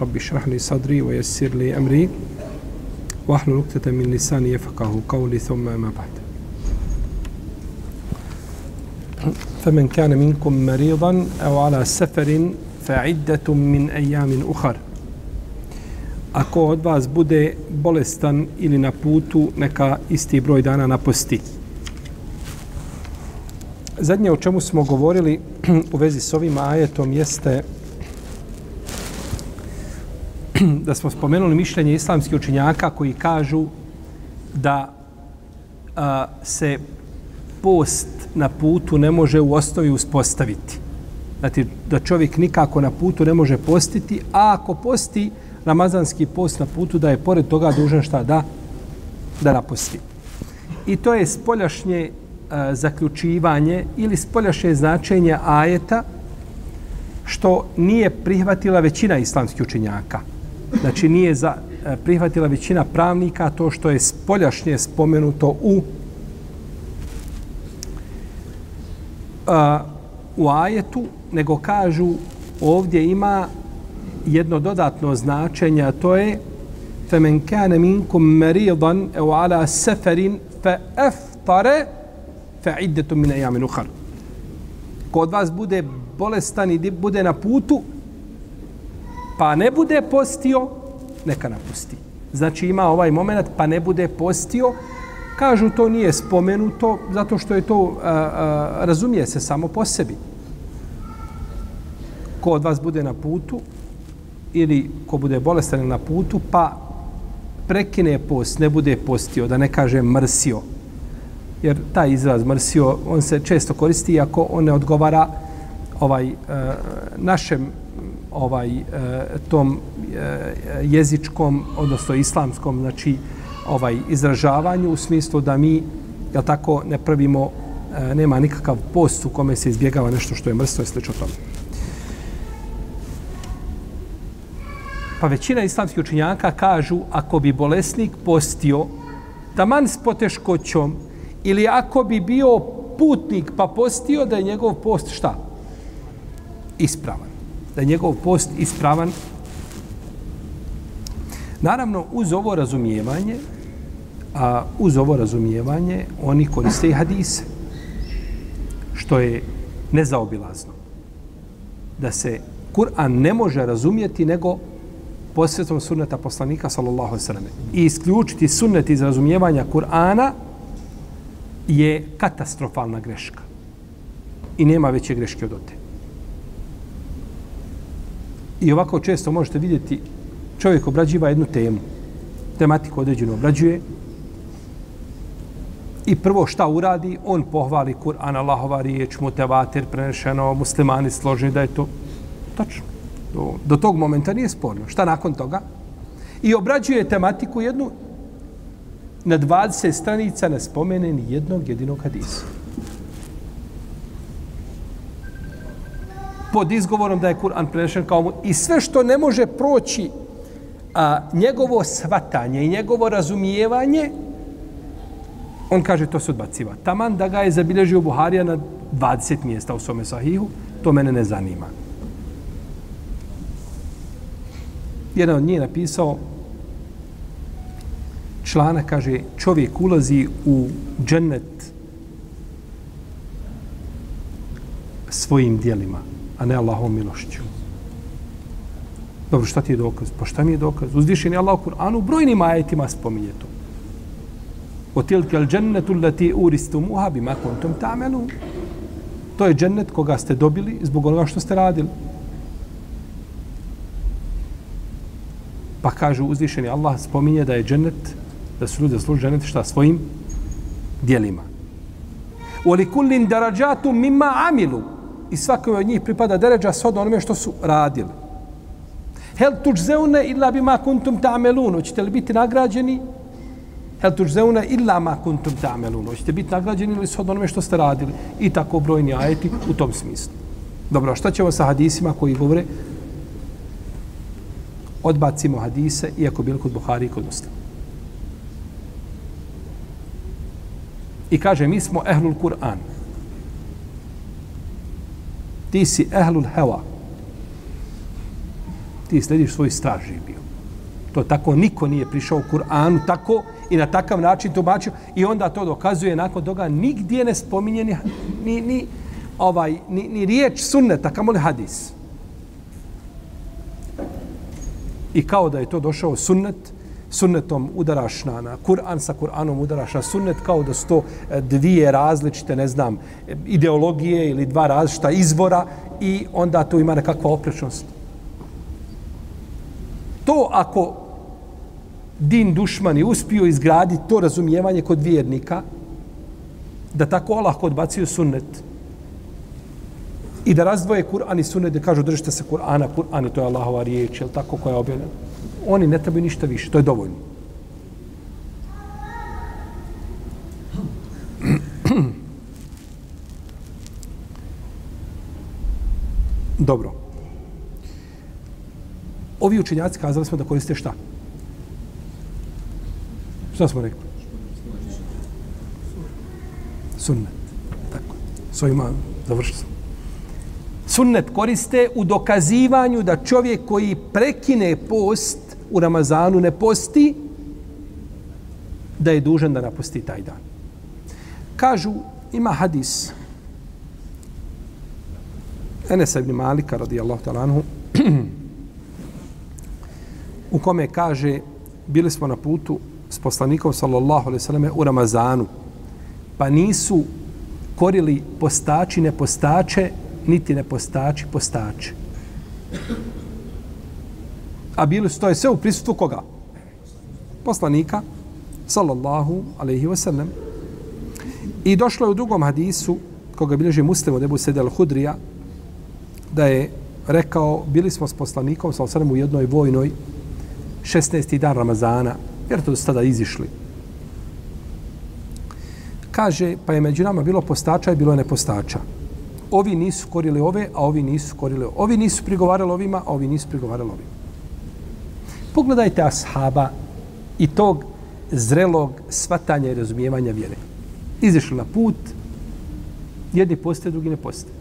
رب اشرح لي صدري ويسر لي أمري واحلل عقدة من لساني يفقه قولي ثم ما بعد فمن كان منكم مريضا أو على سفر فعدة من أيام أخر Ako od vas bude bolestan ili na putu, neka isti broj dana naposti. Zadnje o čemu smo govorili u vezi s ovim ajetom jeste da smo spomenuli mišljenje islamskih učinjaka koji kažu da a, se post na putu ne može u osnovi uspostaviti. Znači, da čovjek nikako na putu ne može postiti, a ako posti ramazanski post na putu, da je pored toga dužan šta da? Da naposti. I to je spoljašnje a, zaključivanje ili spoljašnje značenje ajeta što nije prihvatila većina islamskih učenjaka znači nije za, e, prihvatila većina pravnika to što je spoljašnje spomenuto u a, u ajetu, nego kažu ovdje ima jedno dodatno značenje, to je فَمَنْ كَانَ مِنْكُمْ مَرِيضًا اَوْ عَلَى سَفَرٍ فَأَفْطَرَ فَعِدَّةٌ مِنَ اَيَامٍ اُخَرٍ Kod vas bude bolestan i bude na putu, pa ne bude postio, neka napusti. Znači ima ovaj moment, pa ne bude postio, kažu to nije spomenuto, zato što je to, a, a, razumije se samo po sebi. Ko od vas bude na putu, ili ko bude bolestan na putu, pa prekine post, ne bude postio, da ne kaže mrsio. Jer taj izraz mrsio, on se često koristi ako on ne odgovara ovaj e, našem ovaj e, tom e, jezičkom odnosno islamskom znači ovaj izražavanju u smislu da mi ja tako ne pravimo e, nema nikakav post u kome se izbjegava nešto što je mrsno i slično tome. Pa većina islamskih učinjaka kažu ako bi bolesnik postio taman s poteškoćom ili ako bi bio putnik pa postio da je njegov post šta? Ispravan da je njegov post ispravan. Naravno, uz ovo razumijevanje, a uz ovo razumijevanje, oni koriste i hadise, što je nezaobilazno. Da se Kur'an ne može razumijeti nego posvetom sunneta poslanika, sallallahu sallam. I isključiti sunnet iz razumijevanja Kur'ana je katastrofalna greška. I nema veće greške od te. I ovako često možete vidjeti čovjek obrađiva jednu temu, tematiku određenu obrađuje i prvo šta uradi, on pohvali Kur'an, Allahova riječ, mutevater, prenešeno, muslimani složni da je to tačno. Do, do tog momenta nije sporno. Šta nakon toga? I obrađuje tematiku jednu na 20 stranica ne spomene ni jednog jedinog hadisa. Pod izgovorom da je Kur'an prenešen kao mu. I sve što ne može proći a, njegovo svatanje i njegovo razumijevanje, on kaže to se odbaciva. Taman da ga je zabilježio Buharija na 20 mjesta u svome sahihu, to mene ne zanima. Jedan od njih napisao člana, kaže, čovjek ulazi u džennet svojim dijelima a ne Allahom milošću. Dobro, šta ti je dokaz? Pa šta mi je dokaz? Uzvišen je Allah u Kur'anu brojnim ajetima spominje to. O tilke al džennetu lati uristu muha bima kuntum ta'melu. To je džennet koga ste dobili zbog onoga što ste radili. Pa kaže uzvišeni Allah spominje da je džennet, da su ljudi zaslužili džennet šta svojim dijelima. Wa li kullin darađatu mimma amilu i svakoj od njih pripada deređa s od onome što su radili. Hel tuđzeune illa bima kuntum ta'melun. Hoćete li biti nagrađeni? Hel tuđzeune illa ma kuntum ta'melun. Hoćete biti nagrađeni ili shodno onome što ste radili? I tako brojni ajeti u tom smislu. Dobro, šta ćemo sa hadisima koji govore? Odbacimo hadise, iako bili kod Buhari i kod Muslima. I kaže, mi smo ehlul Kur'an. Ti si ehlul heva. Ti slediš svoj straž bio. To tako niko nije prišao u Kur'anu tako i na takav način tumačio i onda to dokazuje nakon toga nigdje ne spominje ni, ni, ni, ovaj, ni, ni riječ sunneta, kamoli hadis. I kao da je to došao sunnet, sunnetom udaraš na, na Kur'an, sa Kur'anom udaraš na sunnet, kao da su to e, dvije različite, ne znam, ideologije ili dva različita izvora i onda to ima nekakva oprečnost. To ako din dušmani uspio izgraditi to razumijevanje kod vjernika, da tako Allah odbacio sunnet, i da razdvoje Kur'an i sunnet, da kažu držite se Kur'ana, Kur'an to je Allahova riječ, je tako koja je objavljena? Oni ne trebaju ništa više, to je dovoljno. Dobro. Ovi učenjaci kazali smo da koriste šta? Šta smo rekli? Sunnet. Tako. Svojima završili smo sunnet koriste u dokazivanju da čovjek koji prekine post u Ramazanu ne posti, da je dužan da napusti taj dan. Kažu, ima hadis Enesa ibn Malika radijallahu ta'ala anhu u kome kaže bili smo na putu s poslanikom sallallahu alaihi sallam u Ramazanu pa nisu korili postači nepostače niti ne postači postače. A bili su to je sve u prisutstvu koga? Poslanika, sallallahu alaihi wa sallam. I došlo je u drugom hadisu, koga bilježi muslim od Ebu Sedel Hudrija, da je rekao, bili smo s poslanikom, sallallahu alaihi u jednoj vojnoj, 16. dan Ramazana, jer to su tada izišli. Kaže, pa je među nama bilo postača i bilo je nepostača ovi nisu korili ove, a ovi nisu korili ove. Ovi nisu prigovarali ovima, a ovi nisu prigovarali ovima. Pogledajte ashaba i tog zrelog svatanja i razumijevanja vjere. Izišli na put, jedni poste, drugi ne poste.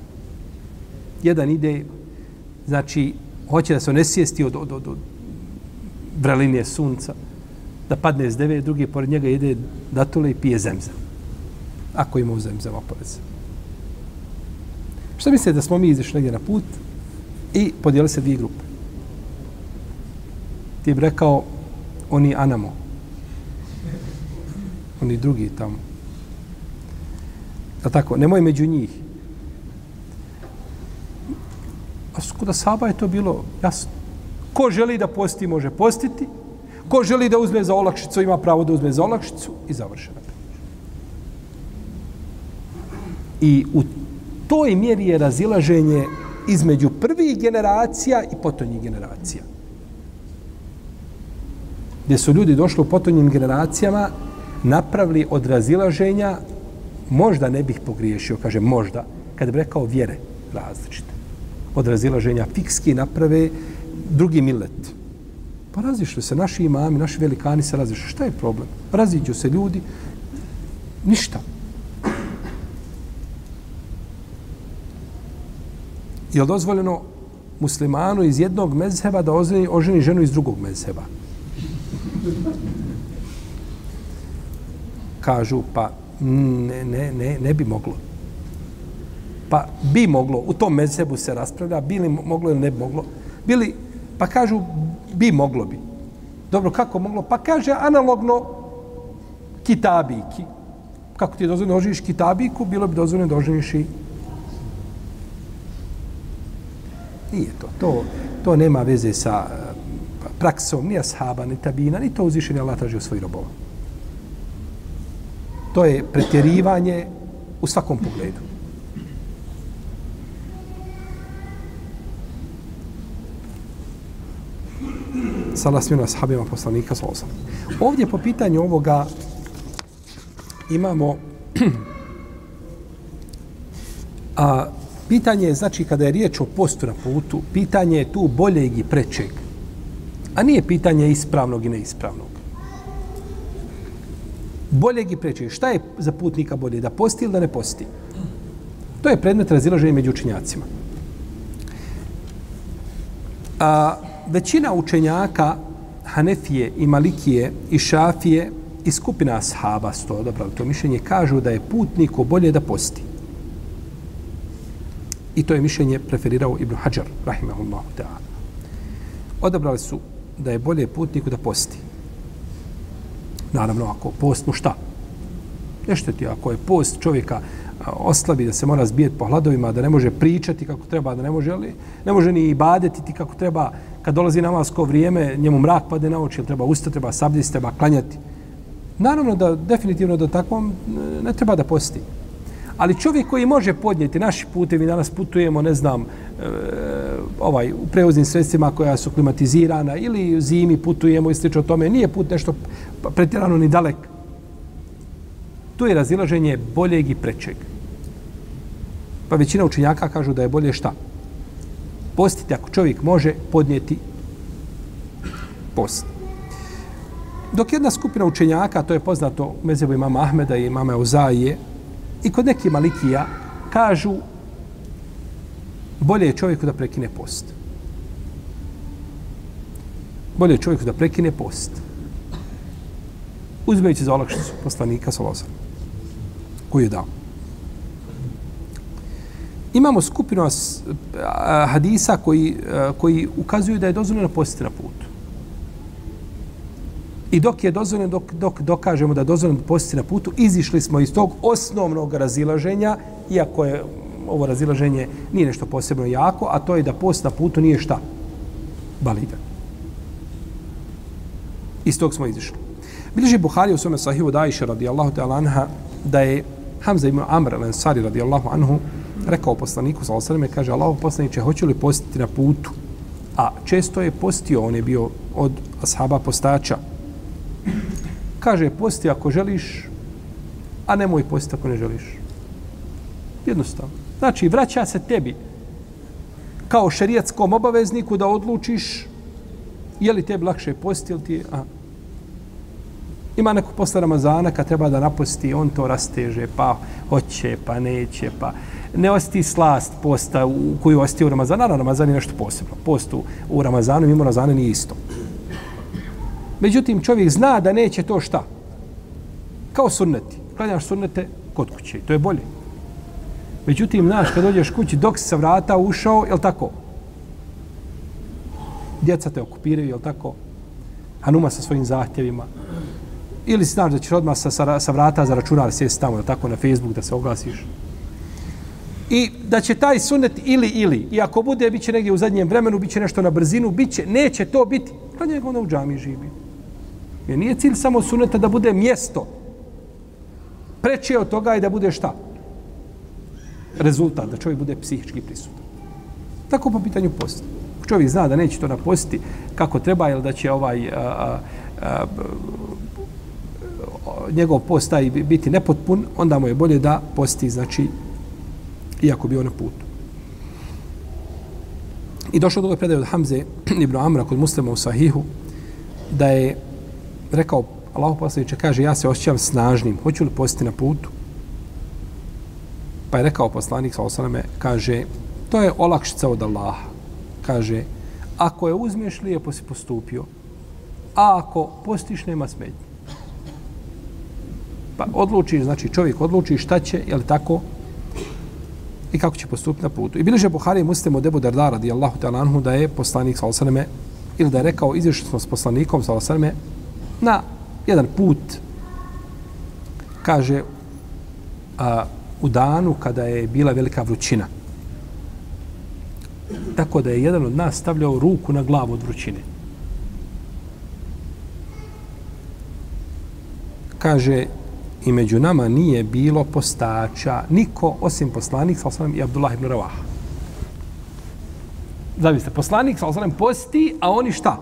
Jedan ide, znači, hoće da se ne od, od, od, od vrelinije sunca, da padne s deve, drugi pored njega ide datule i pije zemza. Ako ima u zemzama pored zemza. Šta mislite da smo mi izišli negdje na put i podijeli se dvije grupe? Ti bi rekao, oni anamo. Oni drugi tamo. Da tako, nemoj među njih. A kod Asaba je to bilo jasno. Ko želi da posti, može postiti. Ko želi da uzme za olakšicu, ima pravo da uzme za olakšicu i završena I u toj mjeri je razilaženje između prvih generacija i potonjih generacija. Gdje su ljudi došli u potonjim generacijama, napravili od razilaženja, možda ne bih pogriješio, kaže možda, kad bi rekao vjere različite. Od razilaženja fikski naprave drugi milet. Pa razišli se, naši imami, naši velikani se razišli. Šta je problem? Raziđu se ljudi, ništa. Je dozvoljeno muslimanu iz jednog mezheba da oženi, oženi ženu iz drugog mezheba? Kažu, pa mm, ne, ne, ne, ne bi moglo. Pa bi moglo, u tom mezhebu se raspravlja, bi li moglo ili ne bi moglo. Bili, pa kažu, bi moglo bi. Dobro, kako moglo? Pa kaže analogno kitabiki. Kako ti je dozvoljeno da oženiš kitabiku, bilo bi dozvoljeno da oženiš i Nije to. To, to nema veze sa eh, praksom ni ashaba, ni tabina, ni to uzvišenje Allah traži u svojih robova. To je pretjerivanje u svakom pogledu. Sala svima ashabima poslanika sa osam. Ovdje po pitanju ovoga imamo a, pitanje je, znači, kada je riječ o postu na putu, pitanje je tu boljeg i prečeg. A nije pitanje ispravnog i neispravnog. Boljeg i prečeg. Šta je za putnika bolje? Da posti ili da ne posti? To je predmet razilaženja među učenjacima. A, većina učenjaka Hanefije i Malikije i Šafije i skupina ashaba sto odabrali to mišljenje kažu da je putniku bolje da posti. I to je mišljenje preferirao Ibn Hajar, rahimahullahu ta'ala. Odabrali su da je bolje putniku da posti. Naravno, ako post mu šta? Nešto ti, ako je post čovjeka oslabi, da se mora zbijeti po hladovima, da ne može pričati kako treba, da ne može, ali, ne može ni ibadetiti kako treba, kad dolazi namasko vrijeme, njemu mrak pade na oči, treba ustati, treba sabljiti, treba klanjati. Naravno da definitivno da takvom ne treba da posti. Ali čovjek koji može podnijeti naši putevi, danas putujemo, ne znam, e, ovaj, u prevoznim sredstvima koja su klimatizirana ili u zimi putujemo i slično tome, nije put nešto pretjerano ni dalek. Tu je razilaženje boljeg i prečeg. Pa većina učenjaka kažu da je bolje šta? Postiti ako čovjek može podnijeti post. Dok jedna skupina učenjaka, to je poznato u mezebu imama Ahmeda i imama Euzaije, i kod nekih malikija, kažu bolje je čovjeku da prekine post. Bolje je čovjeku da prekine post. Uzmejući za olakšicu poslanika Solozar, koju je dao. Imamo skupinu hadisa koji, koji ukazuju da je dozvoljeno postiti na putu. I dok je dozvoljeno, dok, dok dokažemo da je dozvoljeno postiti na putu, izišli smo iz tog osnovnog razilaženja, iako je ovo razilaženje nije nešto posebno jako, a to je da post na putu nije šta? Validan. Iz tog smo izišli. Bilježi Buhari u svome sahivu da iša radijallahu ta'ala anha da je Hamza ibn Amr al-Ansari radijallahu anhu rekao poslaniku sa osrme, kaže Allahu poslaniče, hoće li postiti na putu? A često je postio, on je bio od ashaba postača, Kaže, posti ako želiš, a nemoj posti ako ne želiš. Jednostavno. Znači, vraća se tebi kao šerijetskom obavezniku da odlučiš je li tebi lakše posti ili ti... A. Ima neko posle Ramazana kad treba da naposti, on to rasteže, pa hoće, pa neće, pa ne osti slast posta u koju osti u Ramazanu. Naravno, Ramazan je nešto posebno. Post u, u Ramazanu, mimo Ramazana nije isto. Međutim, čovjek zna da neće to šta. Kao sunneti. Klanjaš sunnete kod kuće. To je bolje. Međutim, znaš, kad dođeš kući, dok si sa vrata ušao, je tako? Djeca te okupiraju, je tako? Hanuma sa svojim zahtjevima. Ili znaš da ćeš odmah sa, sa, sa vrata za računar sjesti tamo, je tako, na Facebook da se oglasiš. I da će taj sunnet ili, ili, i ako bude, bit će negdje u zadnjem vremenu, bit će nešto na brzinu, bit će, neće to biti. Kad njega onda u džami živi. Jer nije cilj samo suneta da bude mjesto. Preče od toga i da bude šta? Rezultat, da čovjek bude psihički prisutan. Tako po pitanju posta. Čovjek zna da neće to napostiti kako treba, ili da će ovaj a, a, a, njegov post taj biti nepotpun, onda mu je bolje da posti, znači, iako bio na putu. I došlo do ove predaje od Hamze ibn Amra kod muslima u Sahihu, da je rekao Allahu poslaniče, kaže, ja se osjećam snažnim, hoću li postiti na putu? Pa je rekao poslanik, sa osaname, kaže, to je olakšica od Allaha. Kaže, ako je uzmeš, lijepo si postupio, a ako postiš, nema smetnje. Pa odluči, znači čovjek odluči šta će, je li tako, i kako će postupiti na putu. I bilježe Buhari i Muslim od Ebu Darda radijallahu ta'ala anhu da je poslanik sa osaname, ili da je rekao, izišli smo s poslanikom sa osaname, na jedan put kaže a, u danu kada je bila velika vrućina. Tako da je jedan od nas stavljao ruku na glavu od vrućine. Kaže, i među nama nije bilo postača, niko osim poslanik, sa osanem, i Abdullah ibn Ravaha. Zavisite, poslanik, sa osanem, posti, a oni šta?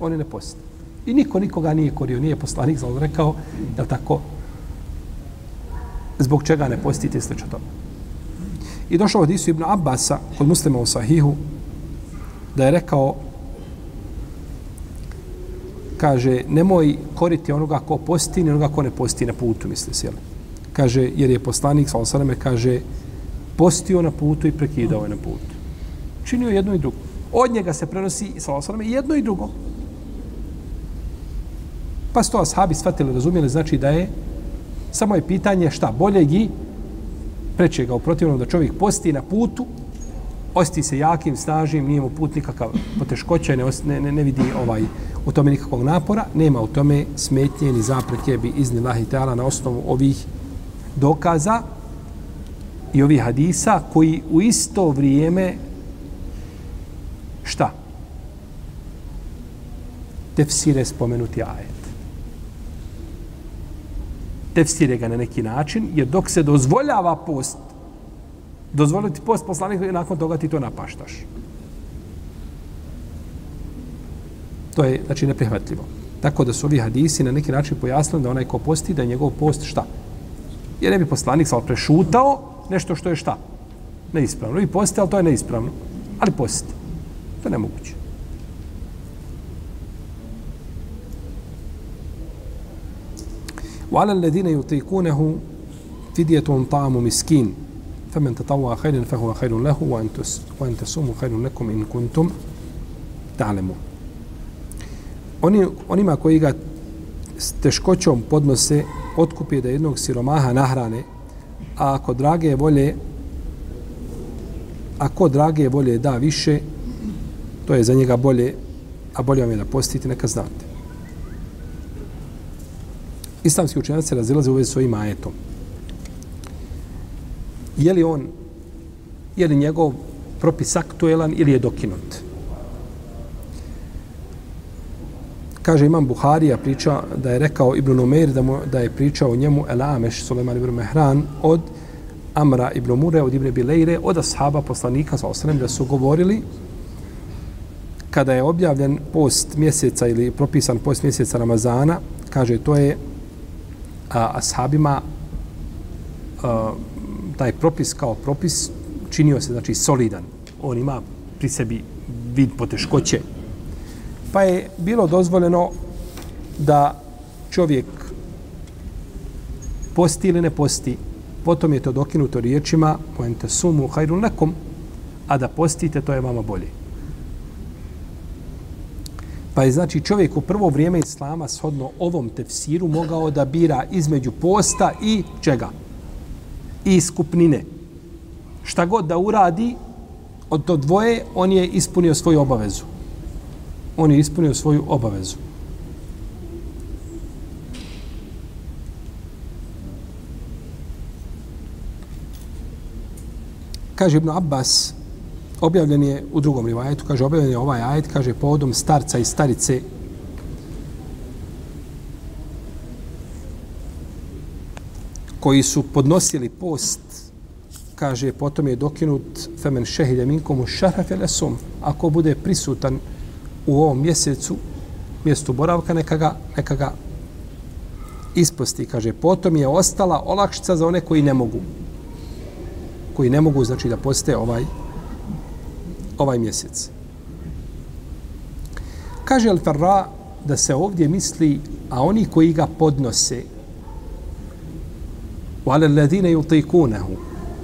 Oni ne poste. I niko nikoga nije korio, nije poslanik zelo rekao, je tako, zbog čega ne postite slično tome. I došao od Isu ibn Abbasa, kod muslima u Sahihu, da je rekao, kaže, nemoj koriti onoga ko posti, ni onoga ko ne posti na putu, misli se, jel? Kaže, jer je poslanik, sa sveme, kaže, postio na putu i prekidao je na putu. Činio jedno i drugo. Od njega se prenosi, sa sveme, jedno i drugo. Pa su to ashabi shvatili, razumijeli, znači da je samo je pitanje šta, bolje gi prečega. u protivnom da čovjek posti na putu, osti se jakim, snažnim, nije mu put nikakav poteškoća, ne, ne, ne, ne vidi ovaj u tome nikakvog napora, nema u tome smetnje ni zapreke bi izni lahi teala na osnovu ovih dokaza i ovih hadisa koji u isto vrijeme šta? Tefsire spomenuti ajet tefsire ga na neki način, jer dok se dozvoljava post, dozvoliti post poslanik, nakon toga ti to napaštaš. To je, znači, neprihvatljivo. Tako da su ovi hadisi na neki način pojasnili da onaj ko posti, da je njegov post šta? Jer ne bi poslanik sal prešutao nešto što je šta? Neispravno. I posti, ali to je neispravno. Ali posti. To je nemoguće. وعلى الذين يطيقونه فدية طعام مسكين فمن تطوع خيرا فهو خير له وأن, وأن تصوموا خير لكم إن كنتم تعلمون Oni, onima koji ga s teškoćom podnose otkupi da jednog siromaha nahrane, a ako drage volje ako drage volje da više, to je za njega bolje, a bolje vam je da postite, neka znate islamski učenjaci razilaze u vezi s ovim ajetom. Je li on, je li njegov propis aktuelan ili je dokinut? Kaže imam Buharija priča da je rekao Ibn Umeir da, mu, da je pričao o njemu El Ameš Suleman ibn Mehran od Amra ibn Mure, od Ibn Bilejre, od ashaba poslanika sa osrem da su govorili kada je objavljen post mjeseca ili propisan post mjeseca Ramazana, kaže to je a, ashabima a, taj propis kao propis činio se znači solidan. On ima pri sebi vid poteškoće. Pa je bilo dozvoljeno da čovjek posti ili ne posti. Potom je to dokinuto riječima poente sumu hajrun lekom, a da postite to je vama bolje. Pa je znači čovjek u prvo vrijeme islama shodno ovom tefsiru mogao da bira između posta i čega? I skupnine. Šta god da uradi od to dvoje, on je ispunio svoju obavezu. On je ispunio svoju obavezu. Kaže Ibn Abbas, objavljen je u drugom rivajetu, kaže objavljen je ovaj ajet, kaže povodom starca i starice koji su podnosili post, kaže potom je dokinut femen šehide minkomu šarafelesom, ako bude prisutan u ovom mjesecu, mjestu boravka, neka ga, neka ga isposti. Kaže, potom je ostala olakšica za one koji ne mogu. Koji ne mogu, znači, da poste ovaj ovaj mjesec. Kaže Al-Farra da se ovdje misli, a oni koji ga podnose, u ale ledine jutikunehu,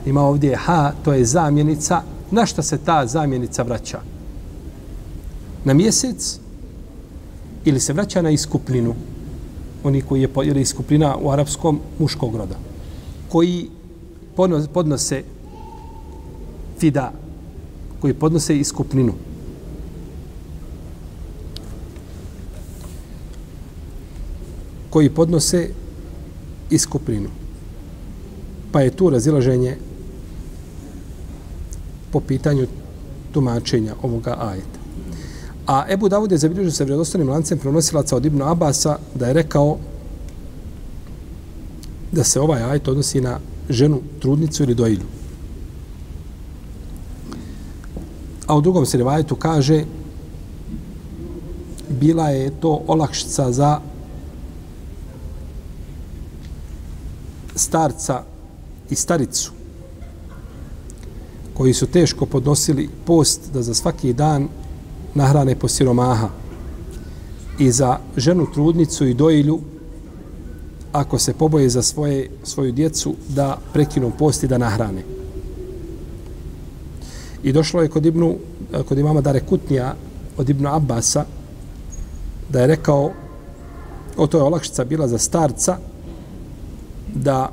ima ovdje ha, to je zamjenica, na šta se ta zamjenica vraća? Na mjesec ili se vraća na iskupninu? Oni koji je ili iskuplina u arapskom muškog roda, koji podnose fida koji podnose iskupninu. Koji podnose iskupninu. Pa je tu razilaženje po pitanju tumačenja ovoga ajeta. A Ebu Davud je zabilježio sa vredostanim lancem prenosilaca od Ibnu Abasa da je rekao da se ovaj ajet odnosi na ženu, trudnicu ili dojilju. A u drugom se rivajetu kaže bila je to olakšica za starca i staricu koji su teško podnosili post da za svaki dan nahrane po siromaha i za ženu trudnicu i dojilju ako se poboje za svoje, svoju djecu da prekinu post i da nahrane. I došlo je kod, Ibnu, kod imama Dare Kutnija od Ibnu Abbasa da je rekao o to je olakšica bila za starca da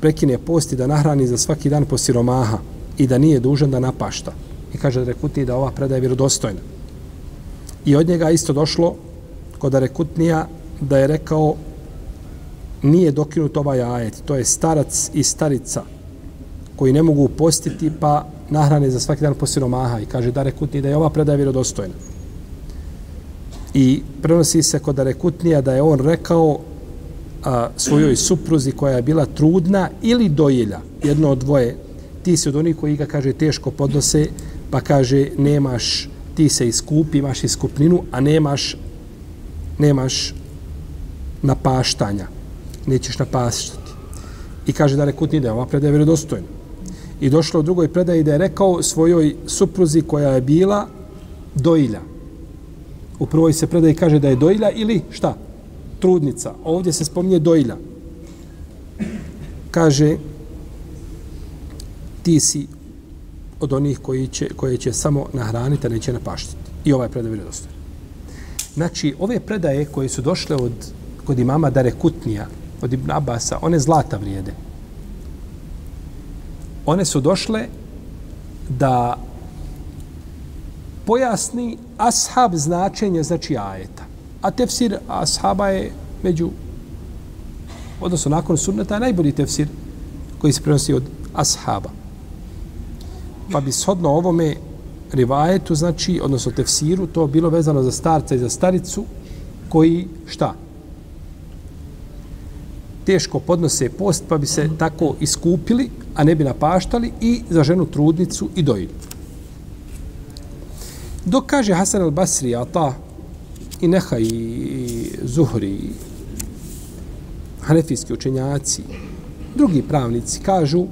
prekine post i da nahrani za svaki dan po siromaha i da nije dužan da napašta. I kaže da rekutni da ova predaja je vjerodostojna. I od njega isto došlo kod rekutnija da je rekao nije dokinut ovaj ajet. To je starac i starica koji ne mogu postiti pa nahrane za svaki dan posiromaha. I kaže Darekutni da je ova predaja vjerodostojna. I prenosi se kod rekutnija da je on rekao a, svojoj supruzi koja je bila trudna ili dojelja, jedno od dvoje, ti si od onih koji ga, kaže, teško podnose, pa kaže, nemaš, ti se iskupi, imaš iskupninu, a nemaš, nemaš napaštanja. Nećeš napaštati. I kaže da rekutni da je ova predaja vjerodostojna. I došlo u drugoj predaji da je rekao svojoj supruzi koja je bila dojilja. U prvoj se predaji kaže da je dojilja ili šta? Trudnica. Ovdje se spominje dojilja. Kaže, ti si od onih koji će, koje će samo nahraniti, a neće napaštiti. I ovaj predaj vjerodostojan. Znači, ove predaje koje su došle od kod imama Dare Kutnija, od Ibn Abasa, one zlata vrijede. One su došle da pojasni ashab značenje znači ajeta. A tefsir ashaba je među odnosno nakon sunneta najbolji tefsir koji se prenosi od ashaba pa bi shodno ovome rivajetu, znači, odnosno tefsiru, to bilo vezano za starca i za staricu, koji, šta? Teško podnose post, pa bi se tako iskupili, a ne bi napaštali, i za ženu trudnicu i dojilju. Dok kaže Hasan al-Basri, a ta i Neha i Zuhri, hanefijski učenjaci, drugi pravnici kažu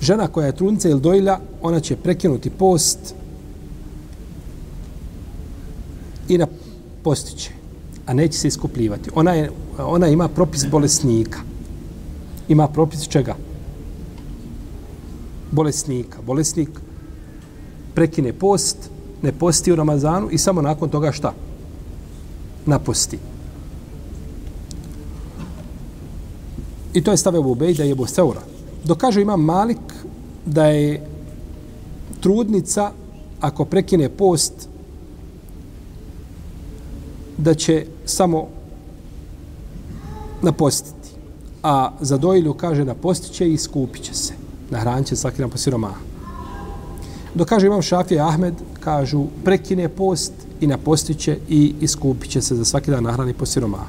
žena koja je trudnica ili dojilja, ona će prekinuti post i na postiće, a neće se iskupljivati. Ona, je, ona ima propis bolesnika. Ima propis čega? Bolesnika. Bolesnik prekine post, ne posti u Ramazanu i samo nakon toga šta? Naposti. I to je stave u Ubejda i Ebu Seura. Dokaže ima Malik da je trudnica ako prekine post da će samo napostiti. A za dojilju kaže da postiće i skupit će se. Nahranit će svaki dan po siromaha. Dok kaže imam Šafije Ahmed, kažu prekine post i napostiće i iskupit će se za svaki dan nahrani po siromaha.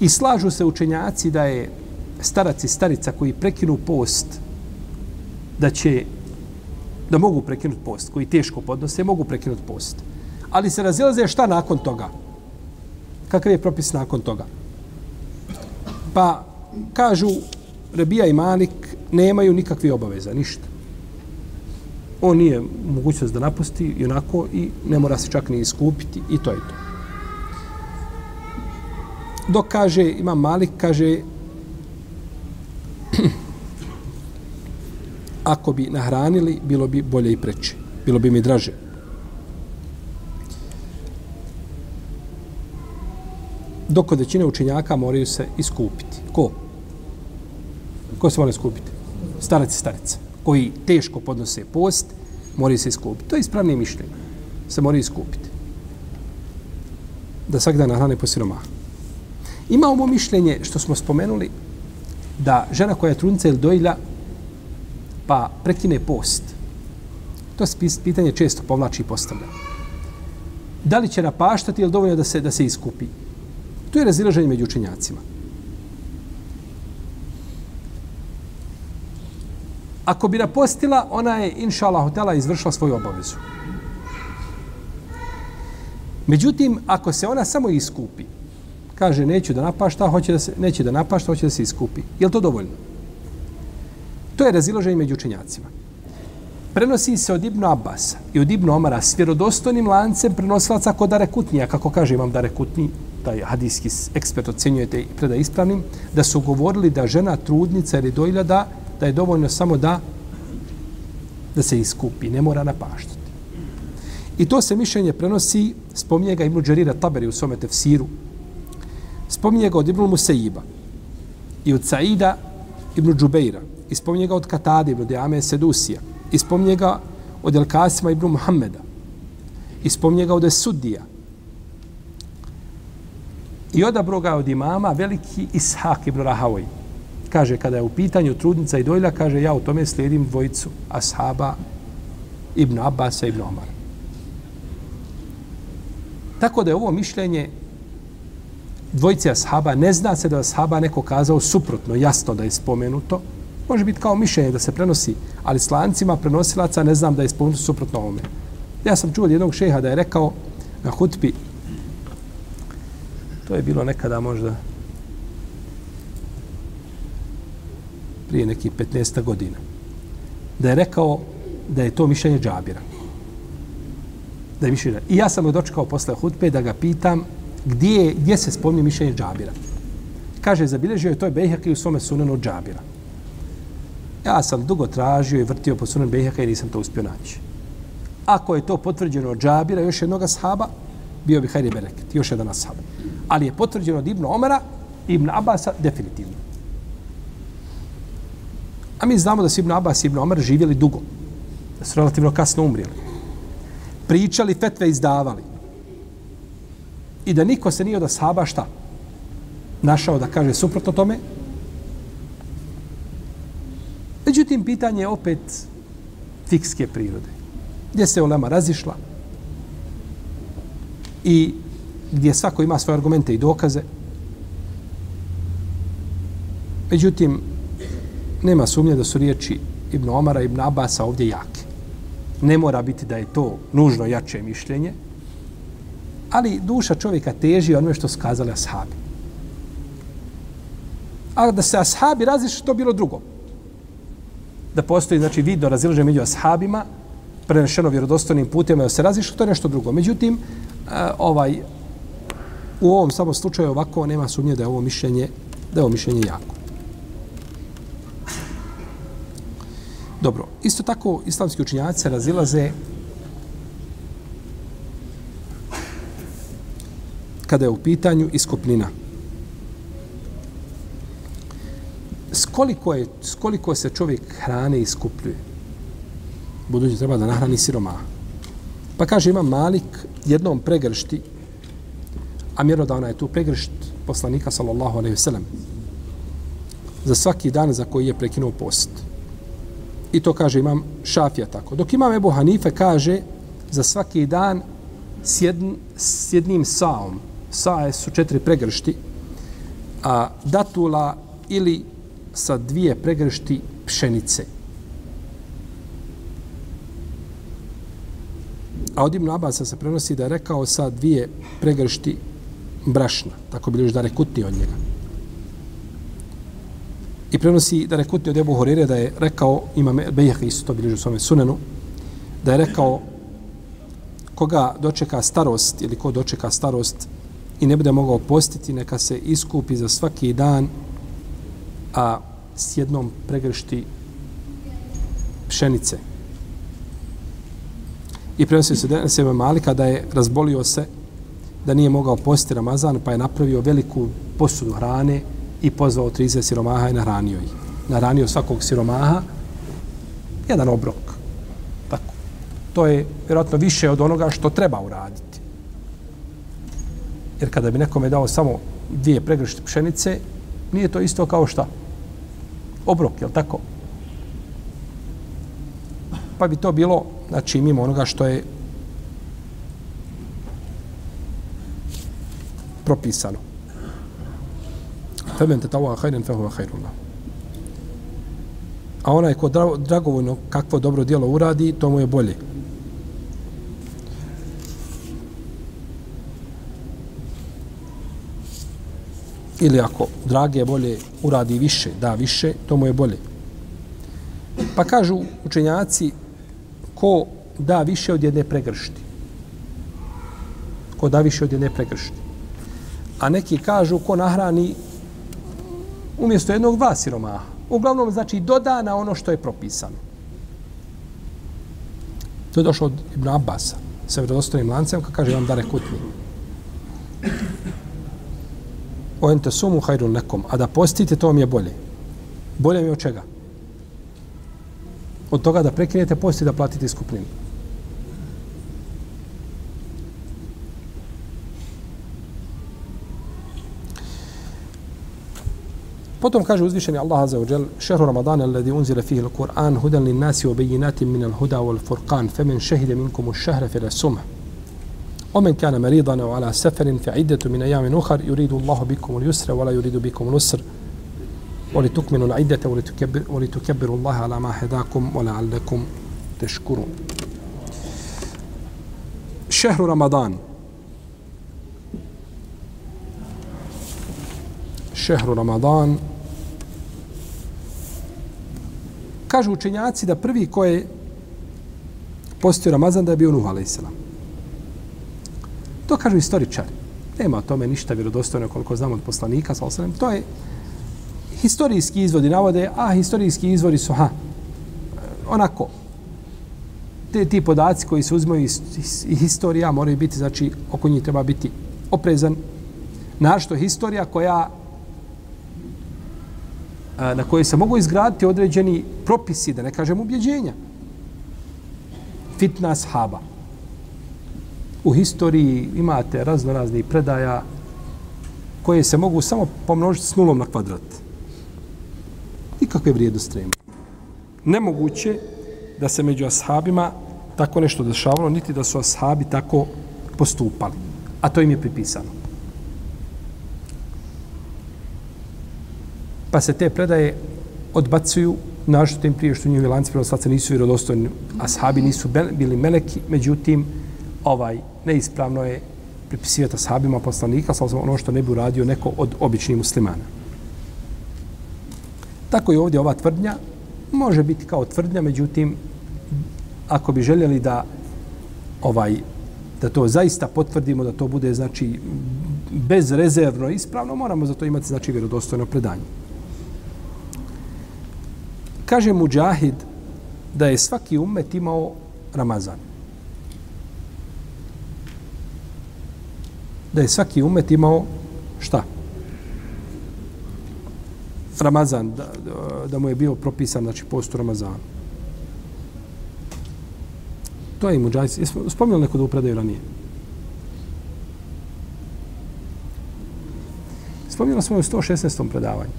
I slažu se učenjaci da je starac i starica koji prekinu post da će da mogu prekinuti post, koji teško podnose, mogu prekinuti post. Ali se razilaze šta nakon toga? Kakav je propis nakon toga? Pa kažu Rebija i Malik nemaju nikakve obaveza, ništa. On nije mogućnost da napusti i onako i ne mora se čak ni iskupiti i to je to. Dok kaže, ima Malik, kaže ako bi nahranili, bilo bi bolje i preče. Bilo bi mi draže. Dok kod većine učenjaka moraju se iskupiti. Ko? Ko se mora iskupiti? Starac i starica. Koji teško podnose post, moraju se iskupiti. To je ispravnije mišljenje. Se moraju iskupiti. Da svaki dan nahrane po siromaha. Ima ovo mišljenje što smo spomenuli da žena koja je trudnica ili dojilja pa prekine post. To se pitanje često povlači i postavlja. Da li će napaštati ili dovoljno da se da se iskupi? To je razilaženje među učenjacima. Ako bi napostila, ona je, inša Allah, hotela izvršila svoju obavezu. Međutim, ako se ona samo iskupi, kaže neću da napašta, hoće da se, neće da napašta, hoće da se iskupi. Je li to dovoljno? To je razilaženje među učenjacima. Prenosi se od Ibnu Abasa i od Ibnu Omara s vjerodostojnim lancem prenosilaca kod Dare Kutnija, kako kaže imam Dare Kutni, taj hadijski ekspert ocenjujete te preda ispravnim, da su govorili da žena trudnica ili dojlja da, da je dovoljno samo da da se iskupi, ne mora napaštati. I to se mišljenje prenosi, spominje ga Ibnu Đerira Taberi u svome tefsiru, spominje ga od Ibnu Musaiba i od Saida Ibnu Džubeira, i spominje ga od Katade Ibnu Deame Sedusija, i spominje ga od Elkasima Ibnu Muhammeda, i spominje ga od Esudija, i odabro ga od imama veliki Ishak Ibn Rahavoj. Kaže, kada je u pitanju trudnica i dojla, kaže, ja u tome slijedim dvojicu ashaba Ibn Abbas i Ibn Omar. Tako da je ovo mišljenje dvojice ashaba, ne zna se da je ashaba neko kazao suprotno, jasno da je spomenuto, može biti kao mišljenje da se prenosi, ali slancima prenosilaca ne znam da je spomenuto suprotno ovome. Ja sam čuo od jednog šeha da je rekao na hutbi, to je bilo nekada možda prije nekih 15 godina, da je rekao da je to mišljenje džabira. Da je mišljenje. I ja sam ga dočekao posle hutbe da ga pitam gdje, gdje se spomni mišljenje džabira. Kaže, zabilježio je to je Bejheki u svome sunenu džabira. Ja sam dugo tražio i vrtio po sunen Bejheka i nisam to uspio naći. Ako je to potvrđeno od džabira, još jednog sahaba, bio bi Hajri Bereket, još jedan ashab. Ali je potvrđeno od Ibn Omara i Ibn Abasa definitivno. A mi znamo da su Ibn Abbas i Ibn Omar živjeli dugo. Da su relativno kasno umrijeli. Pričali, fetve izdavali. I da niko se nije od ashaba šta? Našao da kaže suprotno tome. Međutim, pitanje je opet fikske prirode. Gdje se Olema razišla i gdje svako ima svoje argumente i dokaze. Međutim, nema sumnje da su riječi Ibn Omara i Ibn Abasa ovdje jake. Ne mora biti da je to nužno jače mišljenje, ali duša čovjeka teži onome što su kazali ashabi. A da se ashabi različite, to bilo drugo. Da postoji, znači, vidno razilaže među ashabima, prenešeno vjerodostojnim putima, da se različite, to je nešto drugo. Međutim, eh, ovaj, u ovom samo slučaju ovako nema sumnje da je ovo mišljenje, da je ovo mišljenje jako. Dobro, isto tako islamski učinjaci se razilaze kada je u pitanju iskopnina. Skoliko, je, skoliko se čovjek hrane iskupljuje? Budući treba da nahrani siromaha. Pa kaže, ima malik jednom pregršti, a mjerodavna je tu pregršt poslanika, sallallahu alaihi sallam, za svaki dan za koji je prekinuo post. I to kaže imam šafija tako. Dok imam Ebu Hanife kaže za svaki dan s, jedn, s jednim saom. Sae su četiri pregršti. A datula ili sa dvije pregršti pšenice. A od Ibn Abasa se prenosi da je rekao sa dvije pregršti brašna. Tako bi da rekutni od njega. I prenosi da rekutni od Ebu Horire da je rekao, ima Bejah isto to bilježi u svome sunenu, da je rekao koga dočeka starost ili ko dočeka starost i ne bude mogao postiti, neka se iskupi za svaki dan a s jednom pregršti pšenice. I prenosi se da se Malika da je razbolio se da nije mogao posti Ramazan, pa je napravio veliku posudu hrane i pozvao 30 siromaha i nahranio ih. Nahranio svakog siromaha jedan obrok. Tako. To je vjerojatno više od onoga što treba uraditi. Jer kada bi nekome dao samo dvije pregršte pšenice, nije to isto kao šta? Obrok, je li tako? Pa bi to bilo, znači, mimo onoga što je propisano. Femen te tawa hajden fe huve hajrullah. A onaj ko dragovoljno kakvo dobro dijelo uradi, to mu je bolje. Ili ako drage bolje uradi više, da više, to mu je bolje. Pa kažu učenjaci, ko da više od jedne pregršti. Ko da više od jedne pregršti. A neki kažu ko nahrani umjesto jednog dva siromaha. Uglavnom, znači, doda na ono što je propisano. To je došlo od Ibn Abbasa sa vjerodostojnim lancem, kako kaže vam dare kutni. O ente sumu hajrun nekom, a da postite, to vam je bolje. Bolje mi od čega? Od toga da prekinete i da platite iskupninu. Potom kaže uzvišeni Allah Azza wa Jal, šehru Ramadana alladhi unzila fihi al-Qur'an hudan lin nasi wa bayyinatin min al-huda wal furqan faman shahida minkum ash-shahra fala sumh. ومن كان مريضا أو على سفر فعدة من أيام اخر يريد الله بكم اليسر ولا يريد بكم العسر ولتكملوا العدة ولتكبر ولتكبروا الله على ما هداكم ولعلكم تشكرون. شهر رمضان šehru Ramadan. Kažu učenjaci da prvi ko je postio Ramazan da je bio Nuh a.s. To kažu istoričari. Nema o tome ništa vjerodostojno koliko znamo od poslanika. To je historijski izvodi navode, a historijski izvori su, ha, onako, te ti podaci koji se uzmaju iz, iz, iz historija moraju biti, znači, oko njih treba biti oprezan. Našto historija koja na koje se mogu izgraditi određeni propisi, da ne kažem ubjeđenja. Fitna ashaba. U historiji imate raznoraznih predaja koje se mogu samo pomnožiti s nulom na kvadrat. I kakve vrijedosti nema. Nemoguće da se među ashabima tako nešto dešavalo, niti da su ashabi tako postupali. A to im je pripisano. Pa se te predaje odbacuju našto tim prije što njihovi lanci prenoslaca nisu vjerodostojni, a ashabi, nisu bili meleki, međutim, ovaj, neispravno je pripisivati sahabima poslanika, sa ono što ne bi uradio neko od običnih muslimana. Tako je ovdje ova tvrdnja može biti kao tvrdnja, međutim, ako bi željeli da ovaj da to zaista potvrdimo, da to bude znači bezrezervno ispravno, moramo za to imati znači vjerodostojno predanje. Kaže Mujahid da je svaki ummet imao Ramazan. Da je svaki umet imao šta? Ramazan, da, da mu je bio propisan, znači, post Ramazana. To je i Mujahid. Jesmo spomnili neko da upredaju ranije? Spomnila smo u 116. predavanju.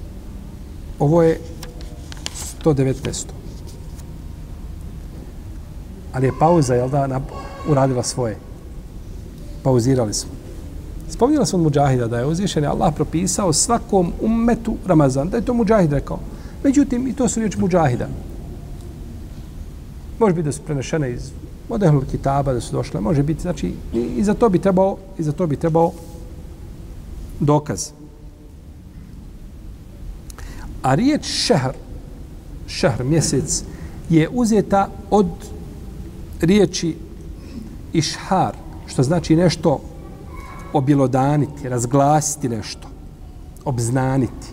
Ovo je 119. Ali je pauza, jel da, na, uradila svoje. Pauzirali smo. Spomnila sam od Mujahida da je uzvišen Allah propisao svakom ummetu Ramazan. Da je to Mujahid rekao. Međutim, i to su riječi Mujahida. Može biti da su prenešene iz modelnog kitaba, da su došle. Može biti, znači, i, i za to bi trebao, i za to bi trebao dokaz. A riječ šehr, šahr, mjesec, je uzeta od riječi išhar, što znači nešto objelodaniti, razglasiti nešto, obznaniti.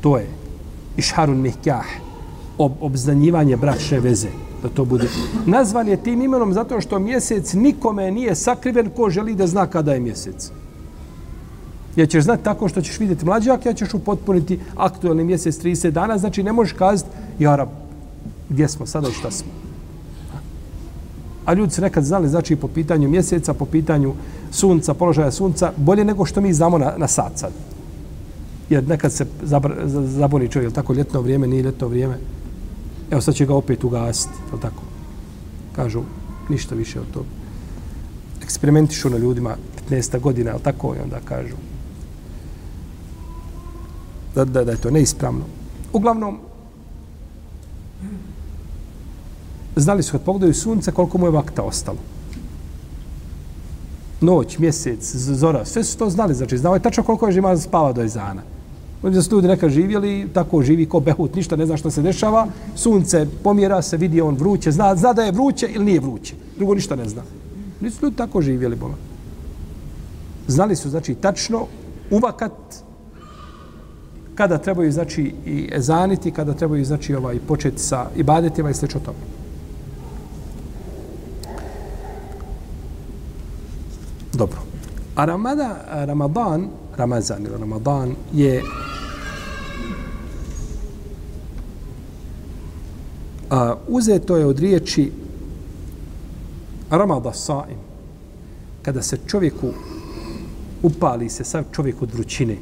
To je išharun mihkah, ob, obznanjivanje bračne veze, da to bude. Nazvan je tim imenom zato što mjesec nikome nije sakriven ko želi da zna kada je mjesec. Ja ćeš znati tako što ćeš vidjeti mlađak, ja ćeš upotpuniti aktualni mjesec 30 dana, znači ne možeš kazati, Jarab, gdje smo sada i šta smo. A ljudi su nekad znali, znači po pitanju mjeseca, po pitanju sunca, položaja sunca, bolje nego što mi znamo na, na sat sad. Jer nekad se zabori čovjek, tako ljetno vrijeme, nije ljetno vrijeme. Evo sad će ga opet ugasiti, je tako? Kažu, ništa više od toga. Eksperimentišu na ljudima 15 godina, je tako? I onda kažu, da, da, da je to neispravno. Uglavnom, znali su kad pogledaju sunce koliko mu je vakta ostalo. noć, mjesec, zora, sve su to znali, znači znao je tačno koliko je žima spava do ezana. Oni su ljudi neka živjeli, tako živi ko behut, ništa ne zna što se dešava, sunce pomjera se, vidi on vruće, zna, zna da je vruće ili nije vruće, drugo ništa ne zna. Nisu ljudi tako živjeli, bolo. Znali su, znači, tačno uvakat kada trebaju, znači, i ezaniti, kada trebaju, znači, ovaj, početi sa ibadetima i slično tome. Dobro. A Ramada, Ramadan, Ramazan ili Ramadan je a, uzeto je od riječi Ramada Saim. Kada se čovjeku upali se sav čovjek od vrućine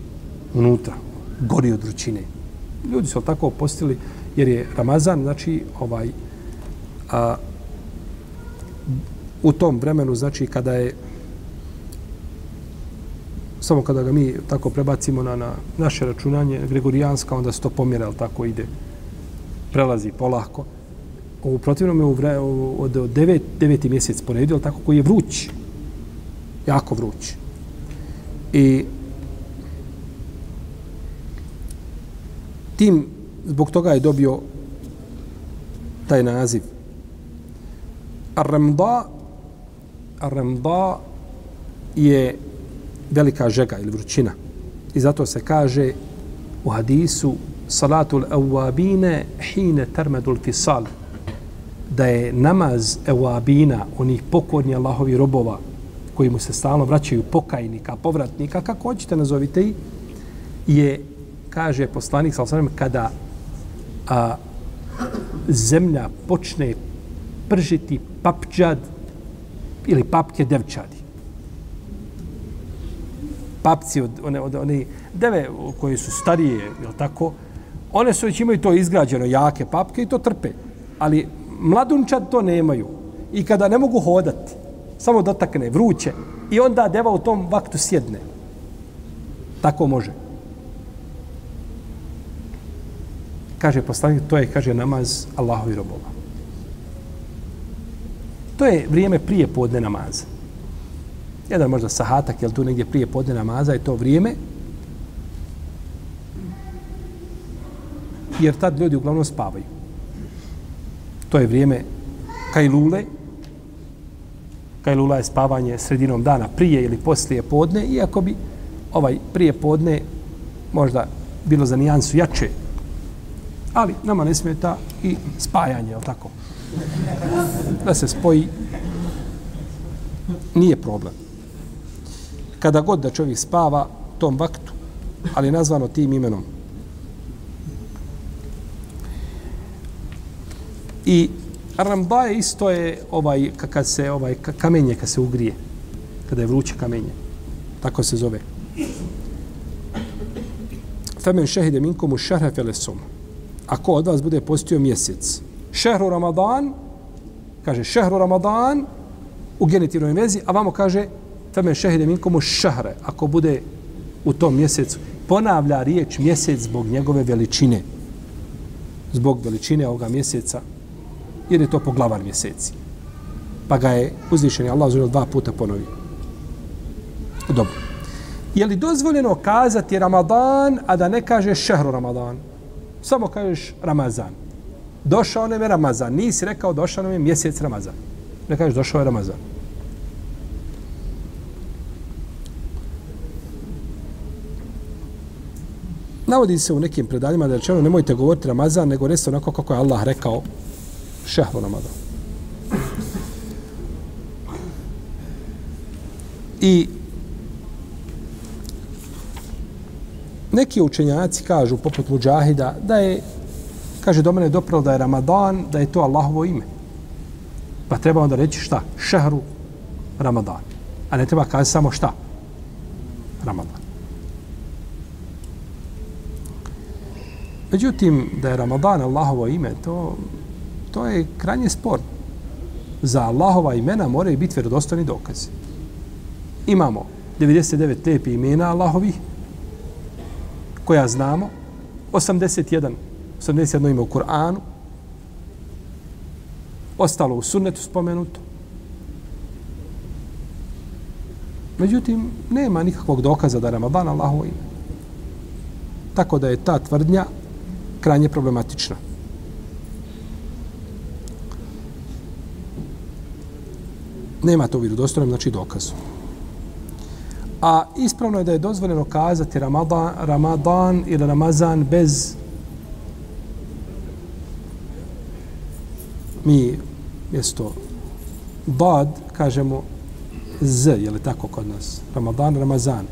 unutra, gori od vrućine. Ljudi su tako postili jer je Ramazan, znači ovaj a, u tom vremenu, znači kada je samo kada ga mi tako prebacimo na, na naše računanje Gregorijanska, onda se to pomjera, ali tako ide, prelazi polako. U protivnom je u vre, u, od, od devet, deveti mjesec poredio, tako koji je vruć, jako vruć. I tim, zbog toga je dobio taj naziv. Ar-Ramda, Ar-Ramda je velika žega ili vrućina. I zato se kaže u hadisu salatul awabine hine termedul fisal da je namaz awabina, onih pokorni Allahovi robova koji mu se stalno vraćaju pokajnika, povratnika, kako hoćete nazovite i, je, kaže poslanik sa kada a, zemlja počne pržiti papđad ili papke devčadi papci od one, od one deve koje su starije, je tako, one su već imaju to izgrađeno, jake papke i to trpe. Ali mladunčad to nemaju. I kada ne mogu hodati, samo dotakne vruće i onda deva u tom vaktu sjedne. Tako može. Kaže poslanik, to je, kaže, namaz Allahovi robova. To je vrijeme prije podne namaza jedan možda sahatak, jel tu negdje prije podne namaza je to vrijeme, jer tad ljudi uglavnom spavaju. To je vrijeme kajlule, kajlula je spavanje sredinom dana prije ili poslije podne, iako bi ovaj prije podne možda bilo za nijansu jače, ali nama ne smeta i spajanje, je tako? Da se spoji, nije problem kada god da čovjek spava tom vaktu, ali nazvano tim imenom. I Rambaje isto je ovaj kad se ovaj kamenje kad se ugrije, kada je vruće kamenje. Tako se zove. Femen šehide minkomu šehre felesum. Ako od vas bude postio mjesec. Šehru Ramadan, kaže šehru Ramadan, u genitivnoj vezi, a vamo kaže Feme šehide minkomu šahre, ako bude u tom mjesecu, ponavlja riječ mjesec zbog njegove veličine. Zbog veličine ovoga mjeseca, jer je to poglavar mjeseci. Pa ga je uzvišen Allah uzvišen dva puta ponovio. Dobro. Je li dozvoljeno kazati Ramadan, a da ne kaže šehru Ramadan? Samo kažeš Ramazan. Došao nam je Ramazan. Nisi rekao došao nam je mjesec Ramazan. Ne kažeš došao je Ramazan. Navodi se u nekim predanjima da rečeno nemojte govoriti Ramazan, nego reste onako kako je Allah rekao šehru Ramazan. I neki učenjaci kažu, poput Mujahida, da je, kaže, do mene dopralo da je Ramadan, da je to Allahovo ime. Pa treba onda reći šta? Šehru Ramadan. A ne treba kazi samo šta? Ramadan. Međutim, da je Ramadan Allahovo ime, to, to je krajnje spor. Za Allahova imena moraju biti vjerodostojni dokazi. Imamo 99 tepi imena Allahovih, koja znamo, 81, 81 ime u Kur'anu, ostalo u sunnetu spomenuto. Međutim, nema nikakvog dokaza da je Ramadan Allahovo ime. Tako da je ta tvrdnja krajnje problematična. Nema to vjerodostojnom, znači dokazu. A ispravno je da je dozvoljeno kazati Ramadan, Ramadan ili Ramazan bez mi mjesto bad kažemo z, je li tako kod nas? Ramadan, Ramazan.